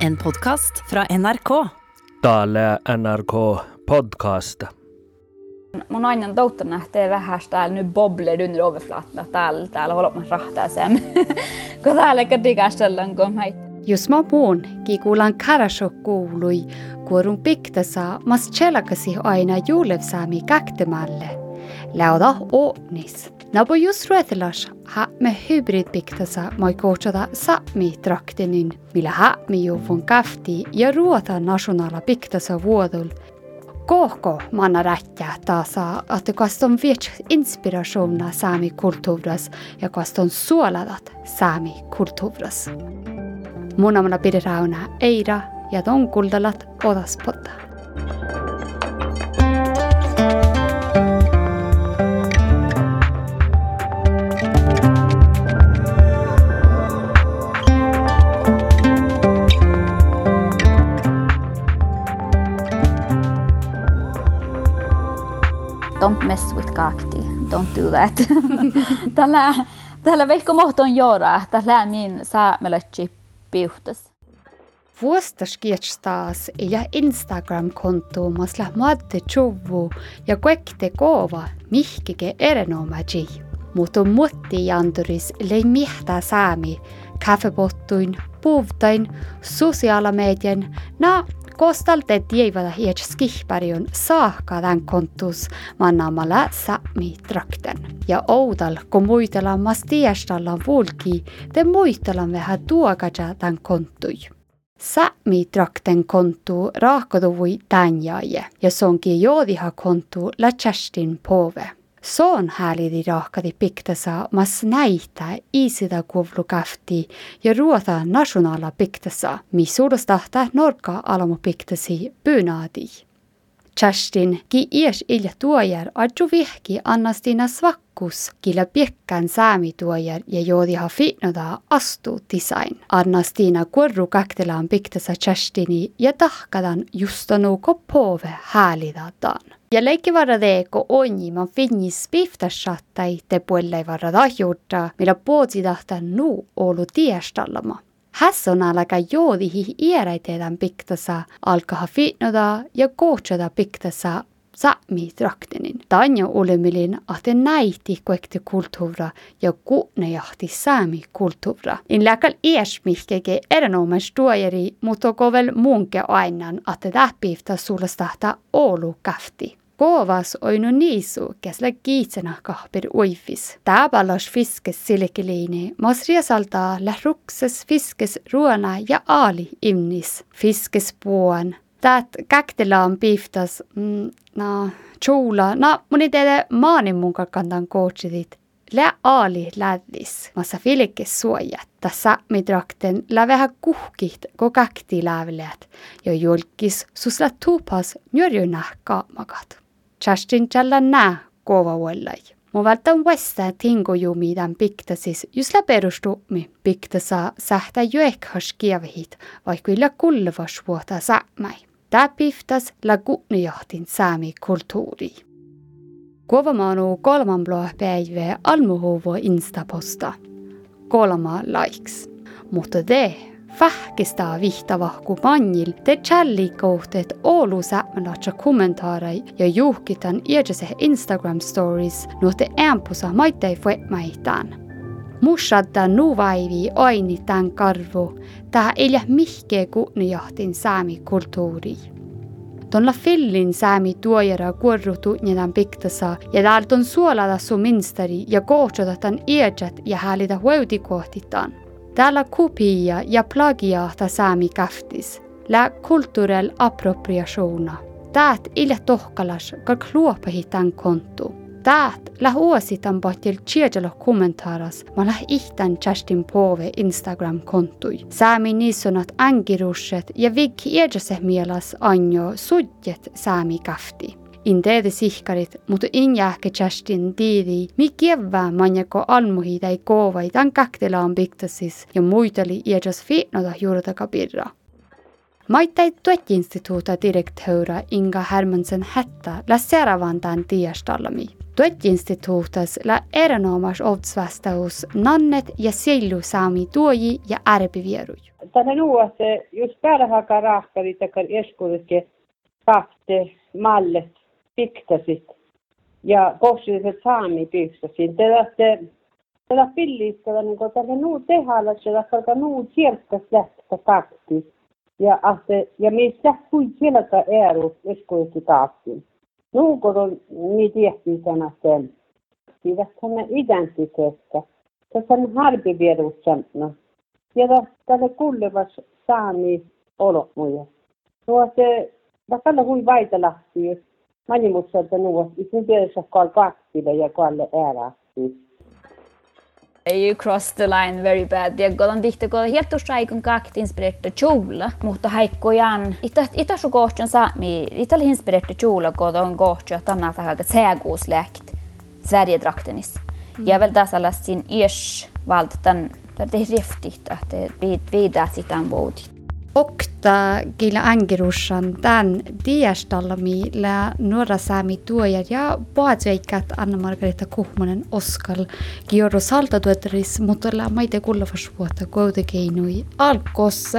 En podkast fra NRK. Täällä NRK podcast. Mun aina touttanut nähtee vähän täällä nyt bobbler under overflaten, että täällä, täällä voi olla rahtaa sen. kun täällä eikä digastellaan kun meitä. Jos mä puhun, kuulan karasho kuului, kuorun piktasa, mas chelakasi aina juulevsaami käktemalle. Läuda ootnis. Nabo just ruetelas ha me hybridpiktasa mai kohtsada sapmi traktinin, millä ha mi juvun kafti ja ruota nationala piktasa vuodul. Kohko manna rättää taas, että kaston viet inspirationa saami kulttuuras ja kaston suoladat saami kulttuuras. Munamana piderauna eira ja ton kuldalat Don't mess with kakti. Don't do that. tällä, tällä vehko mohton joora. Tällä min saamelatsi piuhtas. Vuostas kietstas ja Instagram-konto masla madde chuvu ja kuekte kova mihkike erinomaji. Mutta mutti janturis lei mihtä saami, kaffepottuin, puuvtain, sosiaalamedien, na kostalte tievada hiet skihparion saakka tämän kontus mannaamalla sami trakten. Ja oudal, kun muitellaan mas tiestalla vulki, te muitellaan vähän tuokaja tämän kontui. Sami trakten kontu raakkoduvui tänjaaje ja sonkin joodiha kontu la Kerstin pove. Soon häälidi rahkadi piktasa mas näitä isida kuvlu kafti ja ruota nationala piktasa, mis suurustahta norka alamu piktasi pyynaadi. Kerstin ki ies ilja tuojar adju vihki annastina svakkus killä piekkän saami tuojar ja joodiha fitnoda astu design. Annastina korru kaktelaan piktasa Kerstini ja tahkadan justanu kopove häälidataan. Ja leikki varra teeko onni man finnis piftashattai te puelle varra tahjuutta, millä puotsi tahta nuu olu tiestallama. Hässon alaka joodihi iäräiteedän piktasa, alkaa fitnoda ja kootsada piktasa sami traktinin. Tanjo olemilin ahte näiti kuekti kulttuura ja kuutne jahti saami kulttuura. In läkal eesmihkege erinomaisesti tuojeri, mutta kovel muunke ainan, että tähpiiftä sullastahta olu kafti. Povas oinu niisu, kes läks kiitsenahkah per uifis. Tääbalos fiskes silkiliini, masria salda lährukses fiskes ruona ja aali imnis. Fiskes puon. Tät käktilaan piiftas, mm, no, tjuula, no, moni teede maani mun kakantan kootsidit. Lä aali lädis, massa filikes suojat. Tässä mitrakten lävehän kuhkit, ko käkti lävleät, ja julkis susla tuupas njörjönäh kaamakat. Nää kova vuollai. Mu vältän westa tingo jumi tämän piktasis just la perustumi piktasa sähtä joekhas kievihit, vaikka kulvas vuota säämäi. Tää piftas la kunnijahtin saami kulttuuri. Kuovamaanu kolman bloa päivä almuhuvo instaposta. Kolma likes. Mutta te Vähkistä vihtavahku manjil te challi-kohteet Oulu sämmälatsa kommentaarai ja juhkitan iädjäse Instagram stories nuote ämpusa maittei fuetmaitään. Mushadda nuvaivi aini tämän karvu, tää ei mihkeä kunnijahtin saami kulttuuri. Tuolla fillin saami tuojara kuorrutu niiden piktasa ja täältä on suolada sun minstari ja kohtsata tämän iädjät ja häälitä hueutikohtitaan. Täällä kopia ja plagiaata saami kaftis, lä kulturell appropriationa. Täät ille tohkalas ka kluopahi tämän kontu. Täät lä uositan pohtil tjedjalo kommentaaras ma lä ihtan Kerstin Pove Instagram-kontui. Saami niisonat angirusset ja vigki iedjase anjo sudjet saami kafti. inte de sihkarit, mutta in jähke chastin tiivi. Mi kievää manjako almuhi tai koovai tan kaktelaan piktasis ja muitali iäjas fiitnoda juurdaka pirra. Maittai Tuettinstituuta direktöörä Inga Hermansen hättä lä seuraavan tämän tiedastallami. Tuettinstituutas lä erinomais otsvastaus nannet ja sillu saami tuoji ja ärpivieruj. Tänä luuasse just pärhaka rahkarit ja eskuritke kahte mallet piktasit ja kohtuulliset saami piktasit. Tätä tätä pillistä niin kuin tätä nuu tehalla se tätä nuu kiertäs lähtä takti. Ja ahte ja missä kui kieltä eru eskuudetkin takti. Nuukor on niin tehty sana sen. Siitä on identiteettä. Tässä on harpivierussanna. Ja tälle kullevas saami olotmuja. Nuo se, vaikka hui vaitalahti, jos manimukselta nuo, kal kaksille ja kalle äärähti. You crossed the line very bad. Ja godan dihte goda helt och straikon kakt inspirerta kjola. Mutta haikko jan. Ita ita så gohtjan saami. Ita inspirerta kjola godan gohtja tanna tahaga sägosläkt. Sverigedraktenis. Ja väl tässä iers valtan. Det är riftigt att det vid vidare sitan vårdit. Okta kila angirushan tämän diastallami la nuora saami tuoja ja paatjaikat Anna-Margareta Kuhmonen Oskal kioro saltatuotaris, mutta la maite kullavas vuotta kuitenkin alkos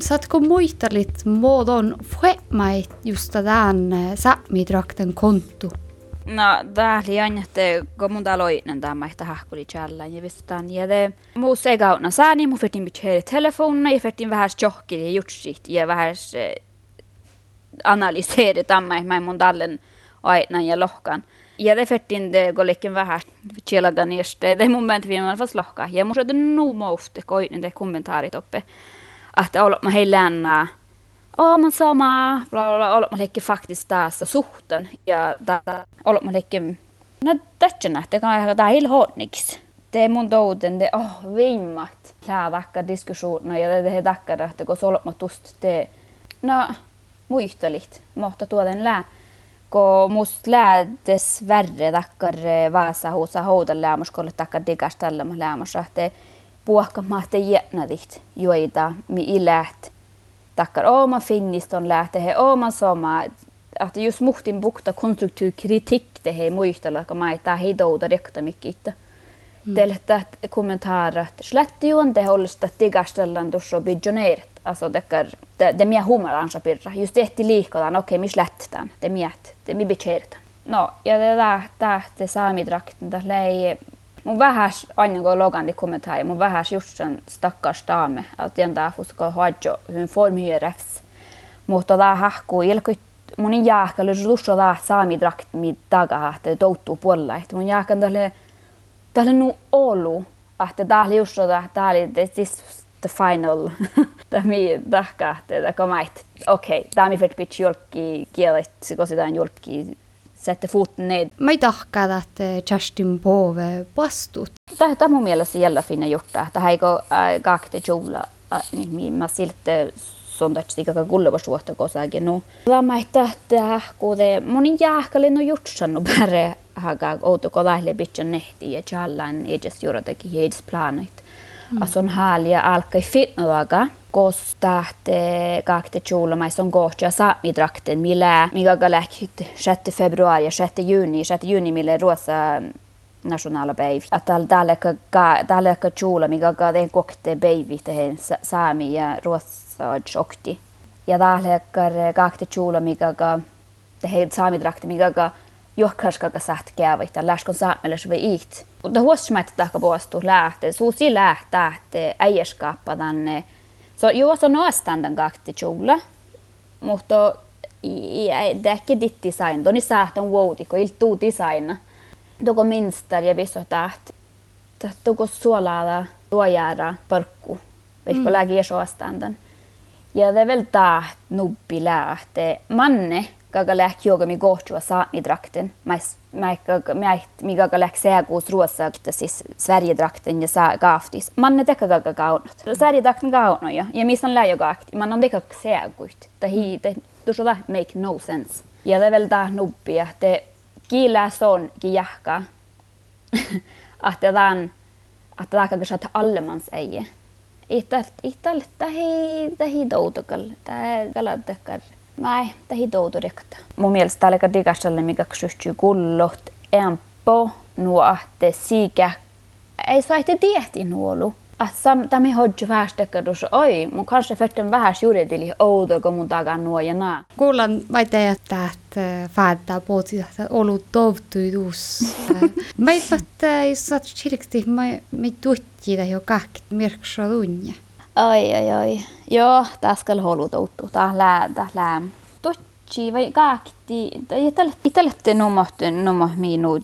saatko muistalit muodon fuemait just tämän saamidrakten kontu? No, tää oli aina, että kun mun täällä oinen tämä, että hahkuli tjällä, ja vistaan, ja det muu se kauna saani, mun fyrtin bitcheeri telefonna, ja fyrtin vähän tjohkili ja jutsit, ja vähän analyseeri tämä, mä mun tallen aina ja lohkan. Ja det fyrtin det går liken vähän tjälaga niistä, det mun mielestä viime fast lohkaa, ja mun se on nuu mouhte, koinen det kommentaarit oppe, että olla mä hei lännää, oh, man sama, bla bla bla, olot ma leikki faktis tässä suhten ja tää olot ma leikki, no tähtsä nähtä, jag tää ilhoonniks. Det mun det oh, vimmat. Lää vaikka diskussioner ja det he takkar, että kun olot ma tust te, no muistelit, mohta tuoden lää. Kun must läädes värre takkar vaasa huusa houdan läämuskolle takkar digastalla ma läämus, että puhka mahte jätnadit joita mi iläht tackar oma finniston lähte he oma soma att just muhtin bukta konstruktiv kritik det he muistella kun mä tää hei douda rekta mikkiitä. Mm. Teltä kommentarer slätti ju inte hållsta tigastellan tuossa bidjoneert. Alltså det det, det mia humoransa pirra. Just tehti liikotaan, okei, okay, mis lättään. Det miet, det mi bitcheertan. No, ja det där, där det saamidrakten, där lei mun vähäs aina kun Logan kommentaari, mun vähäs just sen stakkars dame, att den där fuska hajo hyn formhyräks. Mutta tää hahkuu ilkut mun jääkällä lusso tää saami drakt mi taga että touttuu puolella, että mun jääkän tälle tälle nu olu, että tää oli just tää tää oli this the final. Tää mi tahka, että komait. Okei, tää mi fet pitch julkki kielet, kun sitä julkki sätter foten ned. Mä ei tahkaa, että Justin Bove vastut. Tämä on mun mielestä jällä finna juttu. Tämä ei ole kakte niin mä silti sondaksi ikaka kullevas vuotta kosakin. No, tämä ei tähtää, kun monin jääkäli no jutsannu päre haka outo ko lähle bitchen nehti ja challan edes jurotakin heidis planit. Mm. Asun haalia alkai fitnoaga kostahte on kohtia saamidrakten, millä mikä lähti 6. februari ja 6. juni, 6. juni millä ruosa nationalpäiv. Että tällä tällä tjuula, mikä den kokte päivi tehen saami ja ruosa okti. Ja tällä kakte tjuula, mikä tehen saamidrakten, mikä johkarskaga saht käyvät, ja läskon saamelles vai iht. Mutta huosmaita tahka puostu lähtee, suusi lähtää, että äijäskappa tänne Så jo, så nå är standarden gakti kjola. Mutta det är inte ditt design. Då ni sa att wow, det är inte design. Då minsta ja visst att då suolaa tuojäära parkku. Veikko mm. lägi så standarden. Ja det är väl det nubbi lähte. Manne lähti joga mi gohtua saami drakten. Mais mikä läks seakuus ruossa, siis Sverigedrakten ja saa kaaftis. Manne teka kaga kaunot. Sverigedrakten kaunoja. Ja missä on läjö kaakti. Man on teka seakuit. Tahi, te, tuossa make no sense. Ja väl där nubbi, att det kiilää son kijahka. att det är att det kanske att allemans eie. Ital, ital, tahi, tahi doutokal. Tahi galadekar. Näin, tähi touturikta. Mun mielestä täällä digastalla mikä kysyttyy kullot en empo nuotte siikä ei saitte tiehti nuolu. Att sam, tämä hodju oi, mun kanssa fetten vähäs juridili outo, kun mun takan nuo ja naa. Kuulan vaite, että fäättää puhuti, että ollut tovtuidus. Mä ei että jos sä chiriksti, mä ei tuhti jo kahki mirksa tunne. Oi, oi, oi. Joo, tässä kyllä touttu. Tää lää, tää lää. Tuhti vai kahti, itälette numohtu, numoh minut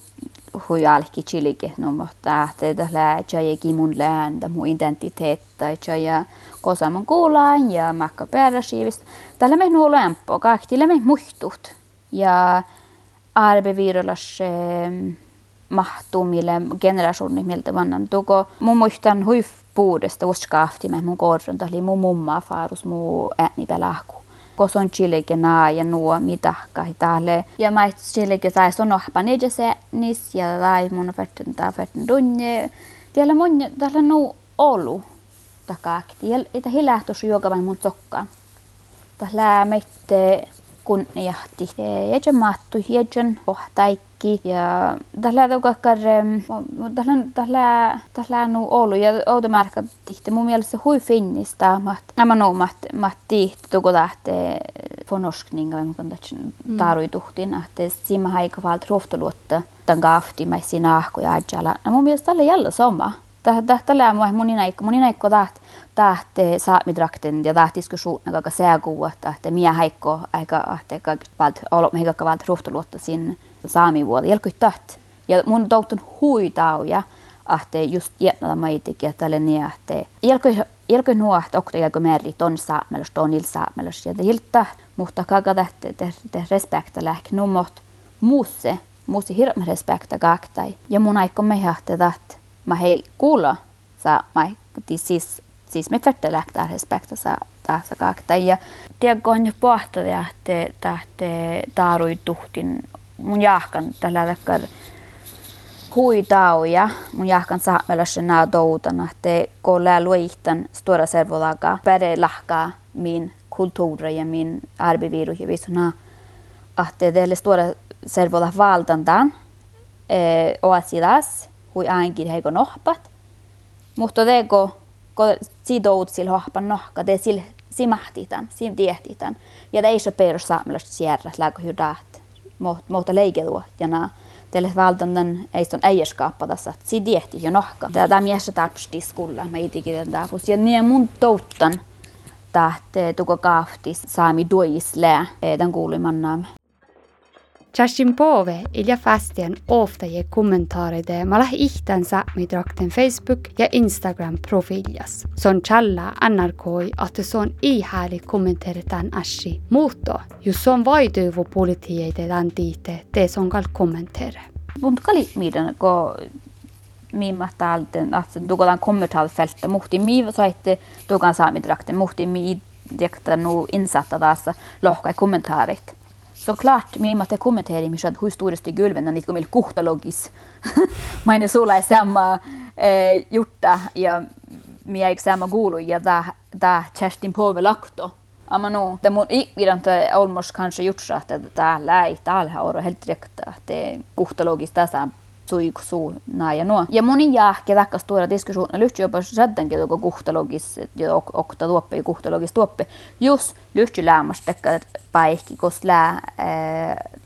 hui alki chilike no mohta te da la chaya ki mun lään da mun identitet tai chaya kosa mun kuulaan ja makka pääräsiivist. Tällä me nuo lämpö, kahtille me muhtut. Ja arbeviirolas mahtumille generationit miltä vannan tuko. Mun muistan huif puudesta uskaafti me mun korson, oli mun mumma faarus mun ääni lahku koson chileke na ja nuo mitä kahitaale. Ja mä chileke sai son ohpa se nis ja lai mun färten ta färten dunje. Tiellä mun tällä nu olu takakti. Ja itä hilähtus juokavan mun sokkaan. Tällä meitte kun jahti. Ja mattu ja pohtaikki kaikki. Ja tällä tukakkar, tällä, tällä, nu ollut ja outomärkä tihti mun mielestä hui finnistä. Nämä no mat, mat tihti tuko lähtee forskning och kun det tarui tuhtin, että siinä aika valta ruoftoluotta tämän kaafti mä siinä ahkoja ajalla. No mun mielestä tällä jällä sama. Tällä mun inaikko, mun inaikko taht tahte saamidrakten ja taht diskussionen kaka seakuva, että miä haikko aika, että valta olo meikä valta ruoftoluotta sinne saamivuoli jelkui taht. Ja mun toutun huitauja, ahte just jätnällä maitikin, että tälle niin, ahte nuo, että okta jelkui meri ton saamelus, ton il saamelus. Ja te hilta, mutta kaka tähte, te, respekta lähk nummot muusse, muusse hirveän respekta kaktai. Ja mun aikko me ahte taht, mä hei kuulla, saa mä, siis, siis me färte lähtää respekta saa tässä kaktai. Ja tiedätkö on pohtaa, että tähte taarui tuhtin mun jahkan tällä vekkar huitauja. Mun jahkan saamelassa nää doutana, te kolla luihtan stora servolaga pere lahkaa min kulttuuri ja min arbiviru ja visona. Att det är stora servola valtantaan eh, oasidas hui ainakin heiko nohpat. Mutta teko ko sidout sil hohpan nohka, te sil simahtitan, sim tiehtitan. Ja te ei se perus saamelasta sierras läkö hydaat mutta leikelua. Teille valtannan ei on äijäskaappa tässä, si diehti jo nohka. Tämä miessä tarpsti skulla, mä itikin tätä. Ja niin mun touttan, että tuko kaaftis saami duis lää, tämän kuulimannaamme. Justin Pove ilja fastien ofta ge kommentarer mala ihtan saamidrakten Facebook ja Instagram profiljas. Son challa annarkoi att det son ihääli kommenteretan ashi muutto, jos on vaityvo politieite dan tiite, te son kal kommentere. Mutta kali miten ko mimma talten att dugolan kommentarfältet muhti mi saitte dugan saamidrakten muhti mi direkta nu insatta tässä lohkai kommentaarit såklart med att jag kommenterar mig att hur stora gulven när ni kommer kohtalogis. Meine sulla ei samma eh, jutta ja minä ei samma gulu ja da da Kerstin Povelakto. Amma no, det mun ikviranta almost kanske gjort så att det där läi täällä on helt direkt att det kohtalogis tässä suiksu ja nuo. Ja moni jahke vaikka stora diskussioner lyhtsy jopa sädänkin tuoko kuhtalogis ja okta tuoppe ja kuhtalogis tuoppe. Jos lyhtsy lämmas tekka paikki, kos lää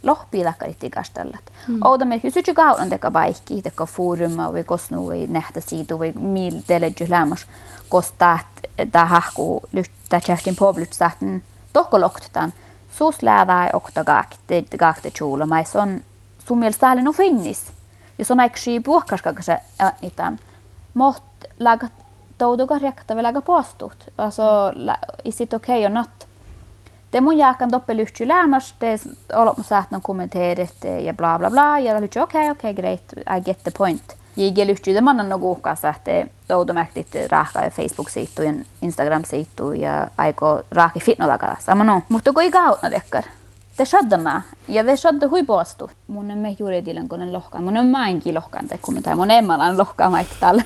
lohpii vaikka itti kastellat. Mm. Oudamme kysytsy kauan teka paikki, teka fooruma vai kos nu vai nähtä siitä vai mil telejy lämmas. Kos lyhtsä tjähtin povlyt sahten tohkoloktetaan. Suus läävää okta gaakte, gaakte chuula, mais on sun mielestä täällä no finnis jos on äksyy puhkaska se itan. Mot laga touduga rekta vi laga påstått. Alltså is it okay or not? Det mun jääkän toppe lyhtsy lämmäs, det olot sähtnon kommenteerit ja bla bla bla. Ja lyhtsy okei, okay, okei, okay, great, I get the point. Jige lyhtsy det mannan no kuukkaassa, että toudumäktit rahka ja Facebook-siittu ja ja aiko rahki fitnolaga. Sama no. Mutta kun ei kautna dekkar. Te shadda ja te shadda hui poastu. Mun emme juuri tilan konen lohkaan. Mun on mainkin lohkaan te kun tai mun emmalan lohkaan tällä.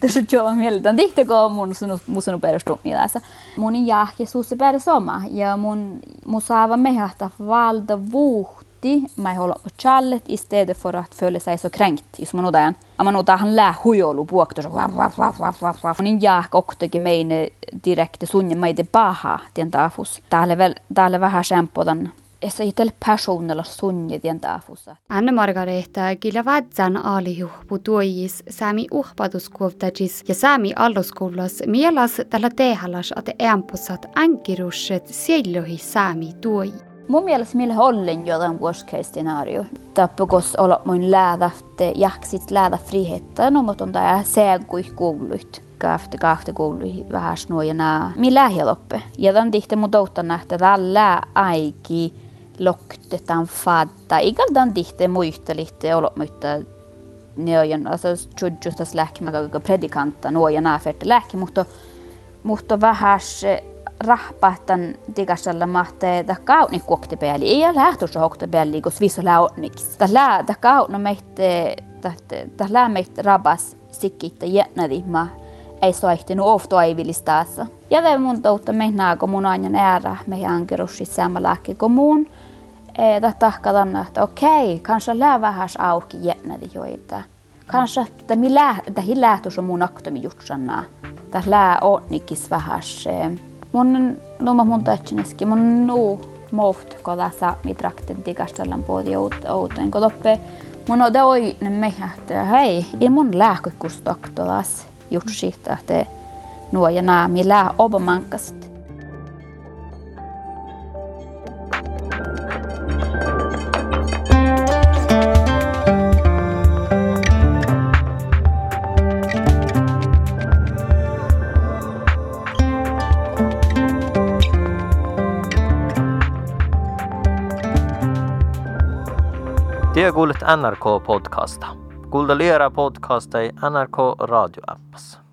Te så joo mieltä. Tihti kun mun sunu musunu perustu mielessä. Mun jahki suusse peräs oma ja mun mun saava mehahta valta vuuht mutti, man håller på challet istället för att följa sig så kränkt. Jos man otan, man otan han lää huijolu puokto, så vav, vav, vav, vav, vav, vav. Niin jaak oktokin meine direkte sunne maide paha, tien taafus. Täällä, täällä vähän sempodan essa itel personella sunje tien taafussa. Anne-Margareeta killä vatsan aalijuhpu tuojis saami uhpaduskuovtajis ja saami alluskullas mielas tällä tehalas ate ämpusat ankirusset siellohi saami tuoji. Mun mielestä meillä ollen jotain worst case scenario. Tappukos olla mun läädäfte jaksit läädä frihetta, no mutta on tää seegui kuuluit. Kahte kahte kuului vähän snuojana. Mi lähialoppe. Ja tämän tihte mun touttan nähtä tällä aiki loktetaan fadda. Igal tämän tihte muistelihte olot mutta neojan, alltså tjudjustas lähkimäkä predikanta nuojana ferte lähki, mutta mutta vähän rahpahtan digasalla mahte da kauni kuokte pääli. Ei ole lähtössä så hokte pääli, kun sviso launiks. Da lää, da kauna meitte, da lää meitte rabas sikkitte jätnädi ma ei soihti nu ofto ei vilistaassa. Ja det mun toutta mennää, kun mun aina äärä me ankerussi samma lääke kuin mun. Da tahkadan, että okei, kanssa lää vähän auki jätnädi joita. Kanssa, että mi lää, että hi lähtössä mun aktomi jutsannaa. Da lää onnikis vähän mun numa mun tätsineski mun nu moft ko da sa mi trakten tigastellan podi outen ko toppe mun on oi ne että hei i mun gjort sitt att det nuo ja naa mi lää obamankast Työkuulet NRK-podcasta. Kuuntelijara podcasta i NRK radioappas.